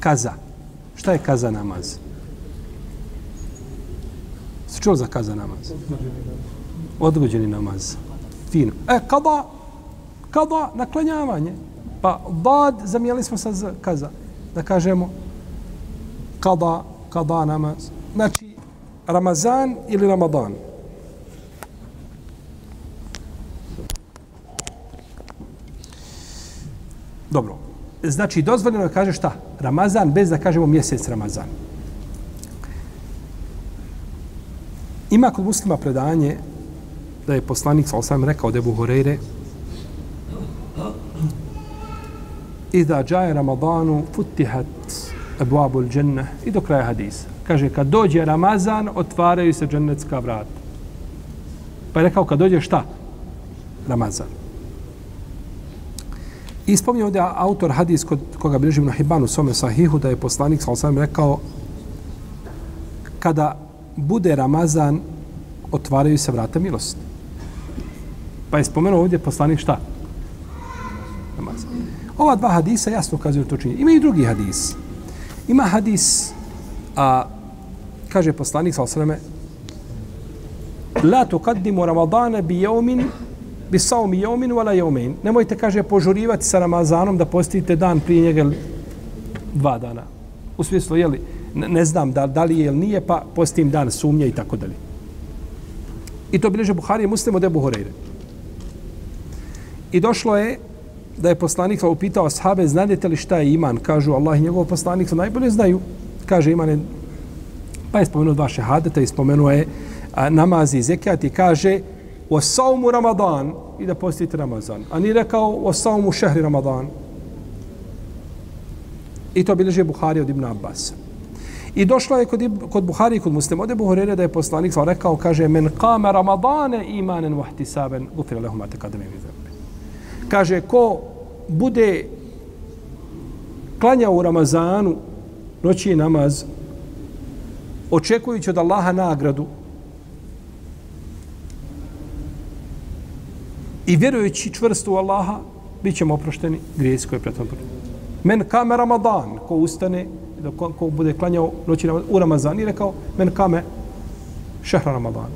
Kaza. Šta je kaza namaz? Se čuo za kaza namaz? Odgođeni namaz. Fino. E, kada? Kada? Naklanjavanje. Pa bad zamijeli smo sa z, kaza. Da kažemo kada, kada namaz. Znači, Ramazan ili Ramadan. Dobro. Znači, dozvoljeno je kaže šta? Ramazan, bez da kažemo mjesec Ramazan. Ima kod muslima predanje da je poslanik, sa osam rekao Debu Horeire, Iza džaje Ramadanu futihat ebuabul dženne i do kraja hadisa. Kaže, kad dođe Ramazan, otvaraju se džennetska vrata. Pa je rekao, kad dođe šta? Ramazan. I spomnio ovdje autor hadis kod koga bilježi na Hibanu svome sahihu da je poslanik sa osam rekao kada bude Ramazan otvaraju se vrata milosti. Pa je spomenuo ovdje poslanik šta? Ova dva hadisa jasno ukazuju to činjenje. Ima i drugi hadis. Ima hadis, a kaže poslanik sa osreme, La tuqaddimu Ramadana bi jeumin bi saumi jeumin wala jeumin. Nemojte, kaže, požurivati sa Ramazanom da postite dan prije njega dva dana. U smislu, jeli, ne znam da, da li je ili nije, pa postim dan sumnje i tako dalje. I to bileže Buhari i Muslim od Ebu Horeire. I došlo je da je poslanik upitao ashabe, znadete li šta je iman? Kažu Allah i njegov poslanik najbolje znaju. Kaže iman je, pa je spomenuo dva šehadeta i spomenuo je a, namazi i zekijat i kaže o saumu Ramadan i da postite Ramazan. A ni rekao o saumu šehri Ramadan. I to bilježe Buhari od Ibn Abbas. I došlo je kod, kod Buhari i kod muslima. Ode Buhari da je poslanik rekao, kaže, men kame Ramadane imanen vahtisaben gufira lehumate kademe mi kaže ko bude klanjao u Ramazanu noći namaz očekujući od Allaha nagradu i vjerujući čvrsto u Allaha bit ćemo oprošteni grijesi koje je pretom Men kame Ramadan, ko ustane, ko, ko bude klanjao noći namaz, u Ramazan i rekao, men kame šehra Ramadan.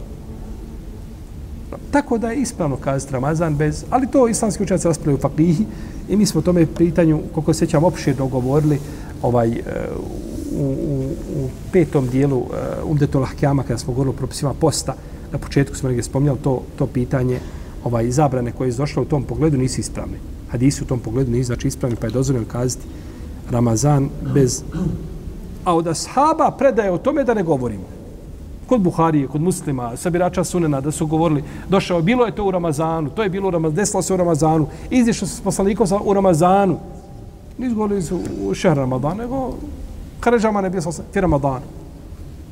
Tako da je ispravno kazati Ramazan bez, ali to islamski učenjaci raspravljaju u fakihi i mi smo o tome pitanju, koliko se ćemo opširno govorili, ovaj, e, u, u, u petom dijelu e, Umdetul Ahkjama, kada smo govorili o propisima posta, na početku smo negdje spomnjali to, to pitanje ovaj, zabrane koje je došlo u tom pogledu nisu ispravne. Hadisi u tom pogledu nisu znači ispravni, pa je dozvoljeno kazati Ramazan bez... A od ashaba predaje o tome da ne govorimo kod Buharije, kod muslima, sabirača sunena, da su govorili, došao, bilo je to u Ramazanu, to je bilo u Ramazanu, desilo se u Ramazanu, izišao se s poslanikom u Ramazanu. Nisu govorili su u šehr Ramadan, nego Kaređama ne bio se Ramadan. Ramazanu.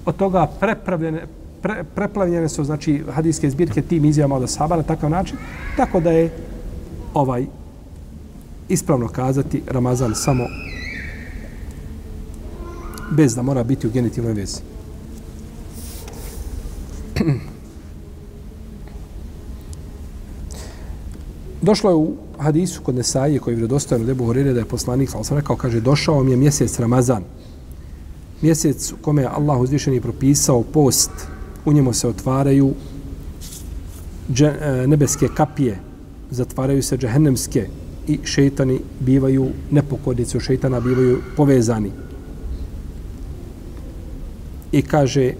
Od toga prepravljene, pre, preplavljene su, znači, hadijske zbirke tim izjavama od Asaba na takav način, tako da je ovaj ispravno kazati Ramazan samo bez da mora biti u genitivnoj vezi. Došlo je u hadisu kod Nesaije koji je vredostojno Debu Horire da je poslanik, sa sam rekao, kaže, došao mi je mjesec Ramazan. Mjesec u kome je Allah uzvišeni propisao post, u njemu se otvaraju dže, e, nebeske kapije, zatvaraju se džehennemske i šeitani bivaju nepokodnici, šeitana bivaju povezani. I kaže,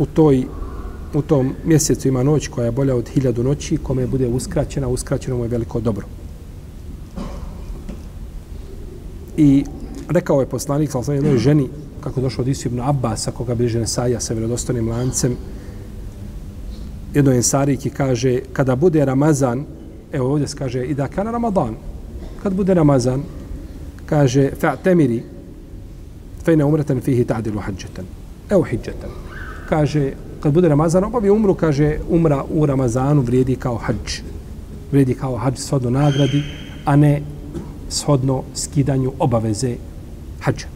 u toj u tom mjesecu ima noć koja je bolja od hiljadu noći, kome bude uskraćena, uskraćeno mu je veliko dobro. I rekao je poslanik, ali sam jednoj ženi, kako došlo od Isu ibn Abbas, koga bliže Nesaja sa vjerodostanim lancem, jednoj ensariki kaže, kada bude Ramazan, Evo ovdje se kaže, i da kana Ramadan, kad bude Ramazan, kaže, fa'temiri, fejna umretan fihi ta'dilu hađetan. Evo hijđetan. Kaže, kad bude Ramazan, obavi umru, kaže, umra u Ramazanu vrijedi kao hađ. Vrijedi kao hađ shodno nagradi, a ne shodno skidanju obaveze hađa.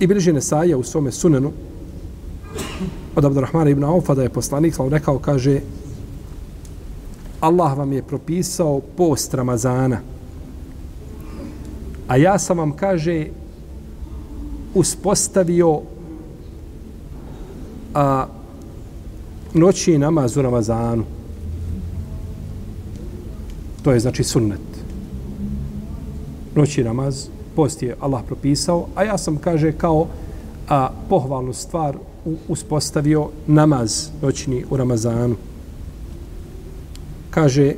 I bliže Nesaja u svome sunenu od Abdurrahmana ibn Aufa da je poslanik sam rekao, kaže Allah vam je propisao post Ramazana a ja sam vam, kaže, uspostavio a, noći namaz u Ramazanu. To je znači sunnet. Noći namaz, post je Allah propisao, a ja sam, kaže, kao a, pohvalnu stvar uspostavio namaz noćni u Ramazanu. Kaže,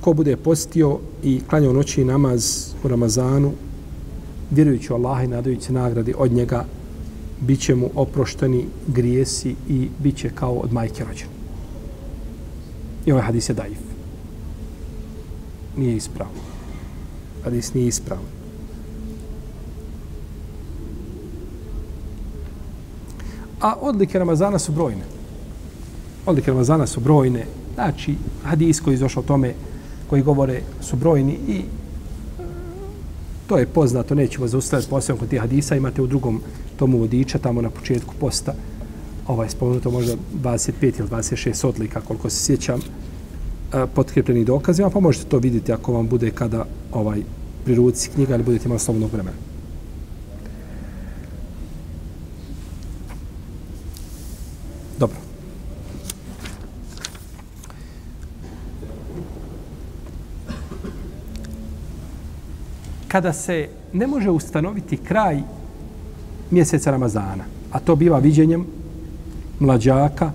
ko bude postio i klanjao noći namaz u Ramazanu, vjerujući u Allaha i nadajući se nagradi od njega, bit će mu oprošteni grijesi i bit će kao od majke rođen. I ovaj hadis je daif. Nije ispravno. Hadis nije ispravno. A odlike Ramazana su brojne. Odlike Ramazana su brojne. Znači, hadis koji je o tome koji govore su brojni i to je poznato, nećemo zaustaviti posebno kod tih hadisa, imate u drugom tomu vodiča, tamo na početku posta, ovaj, spomenuto možda 25 ili 26 odlika, koliko se sjećam, e, potkrepljeni dokazima, pa možete to vidjeti ako vam bude kada ovaj pri ruci knjiga ili budete imali slobodnog vremena. Kada se ne može ustanoviti kraj mjeseca Ramazana, a to biva viđenjem mlađaka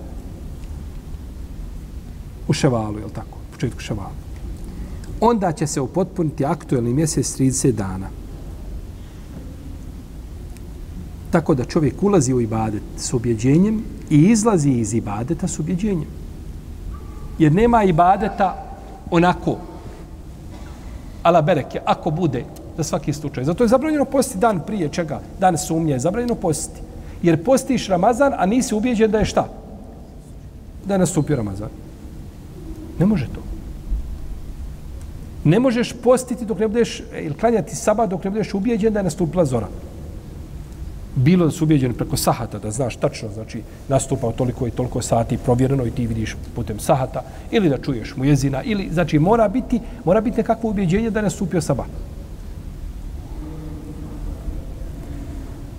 u ševalu, je li tako? U početku ševalu. Onda će se upotpuniti aktuelni mjesec 30 dana. Tako da čovjek ulazi u ibadet s objeđenjem i izlazi iz ibadeta s objeđenjem. Jer nema ibadeta onako ala bereke, ako bude za svaki slučaj. Zato je zabranjeno posti dan prije čega? Dan sumnje je zabranjeno posti. Jer postiš Ramazan, a nisi ubijeđen da je šta? Da je nastupio Ramazan. Ne može to. Ne možeš postiti dok ne budeš, ili klanjati sabat dok ne budeš ubijeđen da je nastupila zora. Bilo da su ubijeđeni preko sahata, da znaš tačno, znači nastupa toliko i toliko sati provjereno i ti vidiš putem sahata, ili da čuješ mu jezina, ili, znači mora biti, mora biti nekakvo ubijeđenje da je nastupio sabat.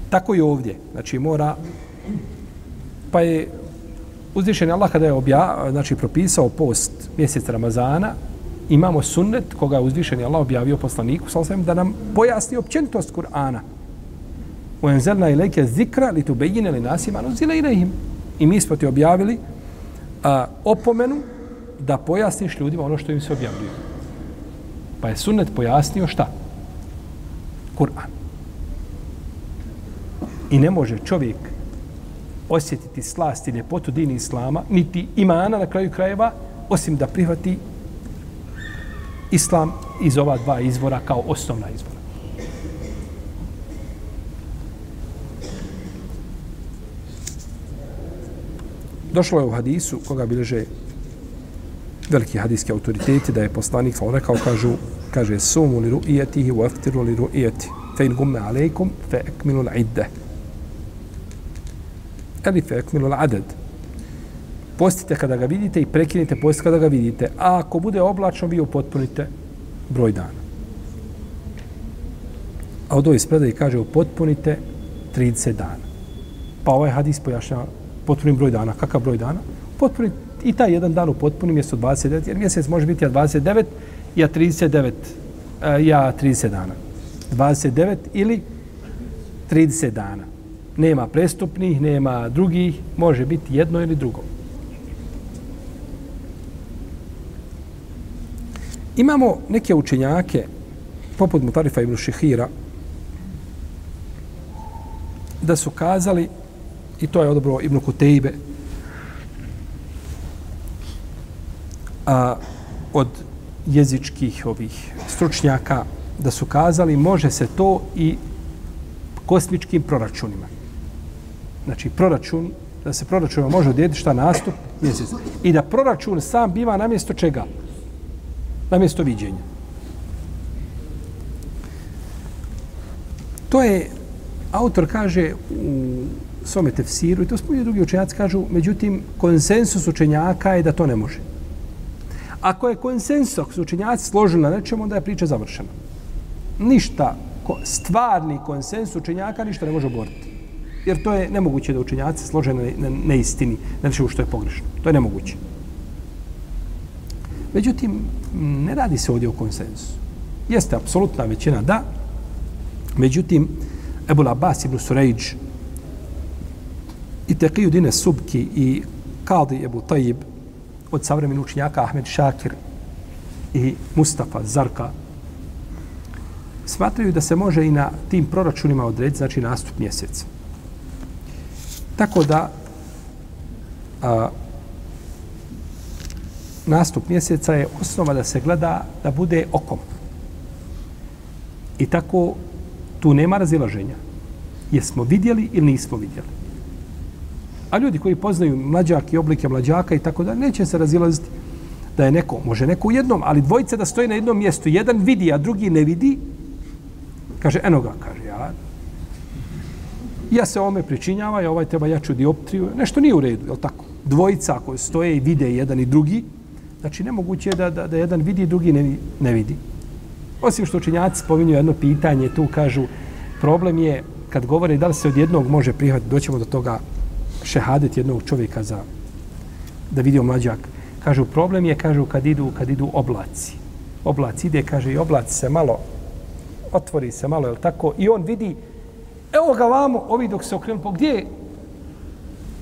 Tako i ovdje. Znači mora pa je uzvišen Allah kada je obja, znači propisao post mjesec Ramazana, imamo sunnet koga je uzvišen Allah objavio poslaniku, sam da nam pojasni općenitost Kur'ana. U enzelna ilike zikra li tu bejine li nasima nuzile. I mi smo ti objavili a, opomenu da pojasniš ljudima ono što im se objavljuje. Pa je sunnet pojasnio šta? Kur'an. I ne može čovjek osjetiti slast i ljepotu dini islama, niti imana na kraju krajeva, osim da prihvati islam iz ova dva izvora kao osnovna izvora. Došlo je u hadisu koga bileže veliki hadijski autoriteti da je poslanik sa rekao kažu kaže sumu li ru'yatihi wa aftiru li ru'yati fe in gumma alaykum fa akmilu al-iddah Elife ekmilu l'adad. Postite kada ga vidite i prekinite post kada ga vidite. A ako bude oblačno, vi upotpunite broj dana. A od ovih spredaj kaže upotpunite 30 dana. Pa ovaj hadis pojašnjava potpunim broj dana. Kakav broj dana? Potpuni i taj jedan dan upotpuni mjesto 29, jer mjesec može biti ja 29, ja 39, e, ja 30 dana. 29 ili 30 dana nema prestupnih, nema drugih, može biti jedno ili drugo. Imamo neke učenjake, poput Mutarifa ibn Šihira, da su kazali, i to je odobro Ibn Kutejbe, a, od jezičkih ovih stručnjaka da su kazali može se to i kosmičkim proračunima. Znači proračun, da se proračun može odjediti šta nastup mjesec. I da proračun sam biva na mjesto čega? Na mjesto viđenja. To je, autor kaže u svome tefsiru, i to spominje drugi učenjaci, kažu, međutim, konsensus učenjaka je da to ne može. Ako je konsensus, ako su učenjaci složili na nečemu, onda je priča završena. Ništa, stvarni konsensus učenjaka ništa ne može oboriti. Jer to je nemoguće da učenjaci slože na neistini, na nečemu što je pogrešno. To je nemoguće. Međutim, ne radi se ovdje o konsensu. Jeste apsolutna većina da, međutim, Ebul Abbas ibn Surejđ i Teqiju Dine Subki i Kadi Ebu Tajib od savremenih učenjaka Ahmed Šakir i Mustafa Zarka smatraju da se može i na tim proračunima odrediti, znači nastup mjeseca. Tako da a, nastup mjeseca je osnova da se gleda da bude okom. I tako tu nema razilaženja. Jesmo vidjeli ili nismo vidjeli. A ljudi koji poznaju mlađak i oblike mlađaka i tako da neće se razilaziti da je neko, može neko u jednom, ali dvojice da stoji na jednom mjestu, jedan vidi, a drugi ne vidi, kaže, eno ga, kaže, ja, ja se ome pričinjava, ja ovaj treba jaču dioptriju, nešto nije u redu, je tako? Dvojica koje stoje i vide jedan i drugi, znači nemoguće je da, da, da jedan vidi i drugi ne, ne vidi. Osim što učinjaci spominju jedno pitanje, tu kažu, problem je kad govore da li se od jednog može prihvatiti, doćemo do toga šehadet jednog čovjeka za da vidio mlađak. Kažu, problem je, kažu, kad idu, kad idu oblaci. Oblac ide, kaže, i oblac se malo, otvori se malo, je tako? I on vidi, evo ga vamo, ovi dok se okrenu, pa gdje je?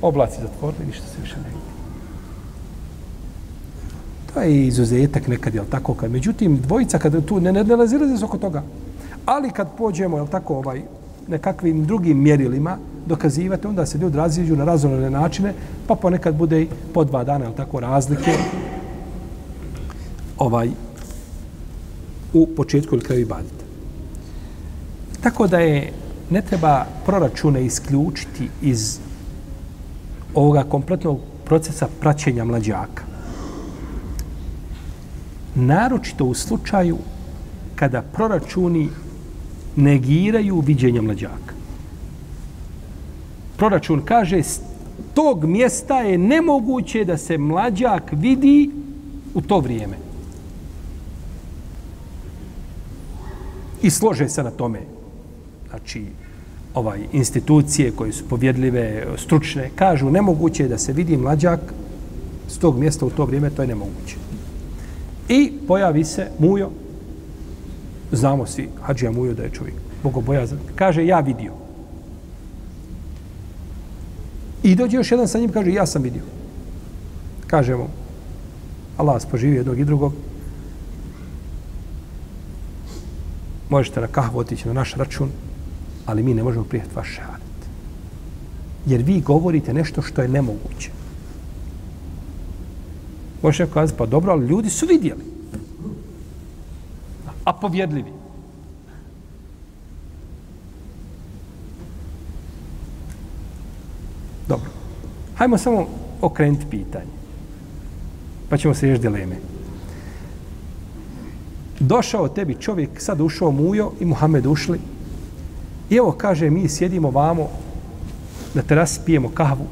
Oblaci zatvorili, ništa se više ne vidi. To je izuzetak nekad, jel tako? Kad, međutim, dvojica, kada tu ne, ne, ne se oko toga. Ali kad pođemo, jel tako, ovaj, nekakvim drugim mjerilima, dokazivate, onda se ljudi raziđu na razumne načine, pa ponekad bude i po dva dana, jel tako, razlike ovaj u početku ili kraju ibadeta. Tako da je, ne treba proračune isključiti iz ovoga kompletnog procesa praćenja mlađaka. Naročito u slučaju kada proračuni negiraju viđenje mlađaka proračun kaže s tog mjesta je nemoguće da se mlađak vidi u to vrijeme. I slože se na tome. Znači, ovaj institucije koje su povjedljive, stručne, kažu nemoguće je da se vidi mlađak s tog mjesta u to vrijeme, to je nemoguće. I pojavi se Mujo, znamo svi, Hadžija Mujo da je čovjek bogobojazan, kaže ja vidio. I dođe još jedan sa njim, kaže, ja sam vidio. Kaže mu, Allah poživi jednog i drugog. Možete na kahvu otići na naš račun, ali mi ne možemo prijeti vaš šehadet. Jer vi govorite nešto što je nemoguće. Možete kazati, pa dobro, ali ljudi su vidjeli. A povjedljivi. Dobro. Hajmo samo okrenuti pitanje. Pa ćemo se još dileme. Došao tebi čovjek, sad ušao Mujo i Muhammed ušli. I evo kaže, mi sjedimo vamo na terasi, pijemo kahvu,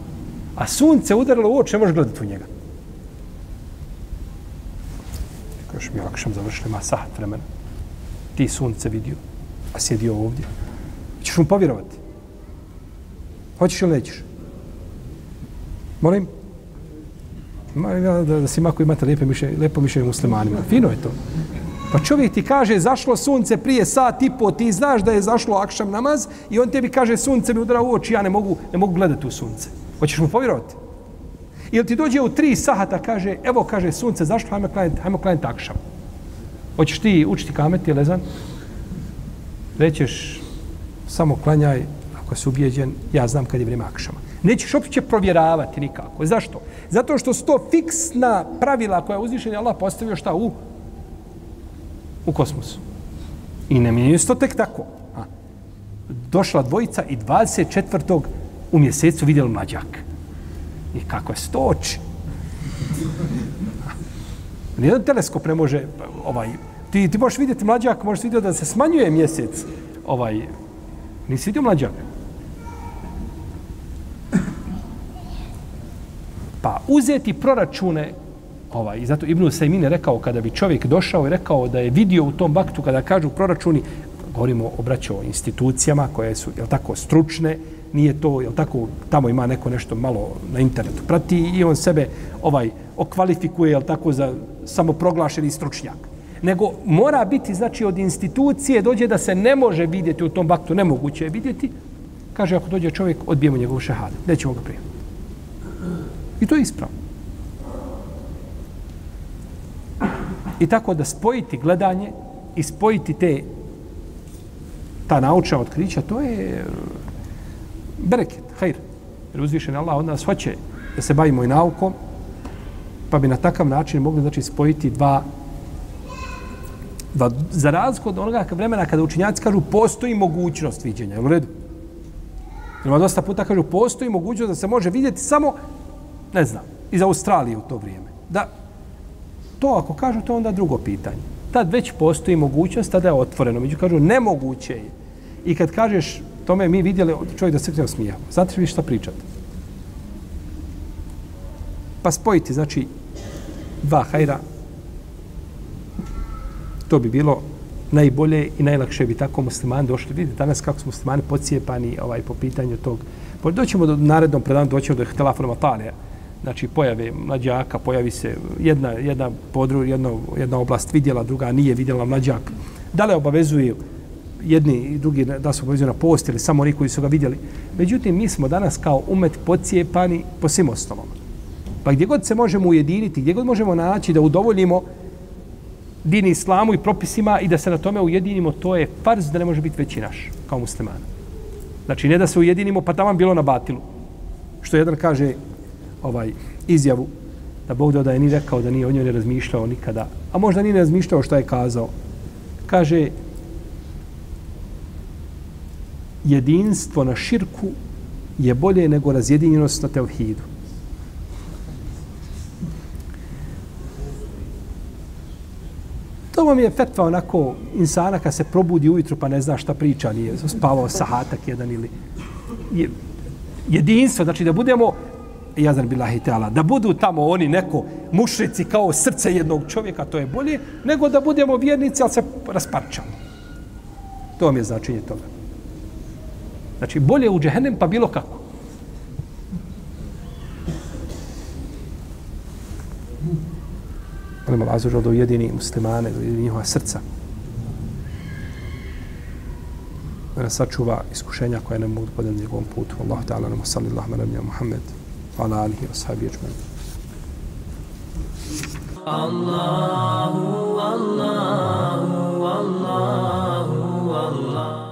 a sunce udarilo u oči, ne možeš gledati u njega. Kažeš mi, ako sam završili, ima sahat vremena. Ti sunce vidio, a sjedio ovdje. Hoćeš mu povjerovati? Hoćeš ili nećeš? Molim? Ma, da, da, da si mako imate lijepe mišljenje, lepo mišljenje muslimanima. Fino je to. Pa čovjek ti kaže zašlo sunce prije sat i po, ti znaš da je zašlo akšam namaz i on tebi kaže sunce mi udara u oči, ja ne mogu, ne mogu gledati u sunce. Hoćeš mu povjerovati? Ili ti dođe u tri sahata, kaže, evo, kaže, sunce, zašlo, hajmo klanjati, hajmo klanjati akšam. Hoćeš ti učiti kameti, lezan? Rećeš, samo klanjaj, ako si ubijeđen, ja znam kad je vrijeme akšama. Nećeš uopće provjeravati nikako. Zašto? Zato što su to fiksna pravila koja je uzvišen Allah postavio šta u u kosmosu. I ne mijenjaju se to tek tako. A. Došla dvojica i 24. u mjesecu vidjeli mlađak. I kako je stoč. Nijedan teleskop ne može ovaj, ti, ti možeš vidjeti mlađak, možeš vidjeti da se smanjuje mjesec. Ovaj, nisi vidio mlađak? Pa uzeti proračune ovaj, i zato Ibnu Sejmin je rekao kada bi čovjek došao i rekao da je vidio u tom baktu kada kažu proračuni, govorimo o braćo institucijama koje su, jel tako, stručne, nije to, jel tako, tamo ima neko nešto malo na internetu prati i on sebe ovaj okvalifikuje, jel tako, za samoproglašeni stručnjak. Nego mora biti, znači, od institucije dođe da se ne može vidjeti u tom baktu, nemoguće je vidjeti, kaže, ako dođe čovjek, odbijemo njegovu šehadu, nećemo ga prijeti. I to je ispravno. I tako da spojiti gledanje i spojiti te ta naučna otkrića, to je eh, bereket, hajr. Jer uzvišen Allah od nas hoće da se bavimo i naukom, pa bi na takav način mogli znači, spojiti dva dva, za razliku od onoga vremena kada učinjaci kažu postoji mogućnost viđenja, u redu? Jer dosta puta kažu postoji mogućnost da se može vidjeti samo, ne znam, iz Australije u to vrijeme. Da, to ako kažu, to onda drugo pitanje. Tad već postoji mogućnost, tada je otvoreno. Među kažu, nemoguće je. I kad kažeš, tome mi vidjeli čovjek da se kreo smija. Znate vi šta pričate? Pa spojiti, znači, dva hajra, to bi bilo najbolje i najlakše bi tako muslimani došli. Vidite danas kako su muslimani pocijepani ovaj, po pitanju tog. Pa doćemo do narednom predanu, doćemo do Htelafonu Matalija znači pojave mlađaka, pojavi se jedna, jedna, podru, jedna, jedna oblast vidjela, druga nije vidjela mlađak. Da li obavezuju jedni i drugi da su obavezuju na post ili samo oni koji su ga vidjeli. Međutim, mi smo danas kao umet pocijepani po svim osnovama. Pa gdje god se možemo ujediniti, gdje god možemo naći da udovoljimo dini islamu i propisima i da se na tome ujedinimo, to je farz da ne može biti veći naš kao muslimana. Znači, ne da se ujedinimo, pa tamo bilo na batilu. Što jedan kaže, ovaj izjavu da Bog da je ni rekao da nije o njoj ne razmišljao nikada, a možda ni ne razmišljao što je kazao. Kaže, jedinstvo na širku je bolje nego razjedinjenost na tevhidu. To vam je fetva onako insana kad se probudi ujutru pa ne zna šta priča, nije spavao sahatak jedan ili jedinstvo, znači da budemo jazan bilahi teala, da budu tamo oni neko mušrici kao srce jednog čovjeka, to je bolje, nego da budemo vjernici, ali se rasparčamo. To vam je značenje toga. Znači, bolje u džehennem pa bilo kako. Ono Molim Allah azužel da ujedini muslimane, da ujedini njihova srca. Da nas sačuva iskušenja koje nam mogu podati njegovom putu. Allah ta'ala nama salli Allah manabnja Muhammed ala alihi wa sahbihi ajma'in. Allahu Allahu Allahu Allahu.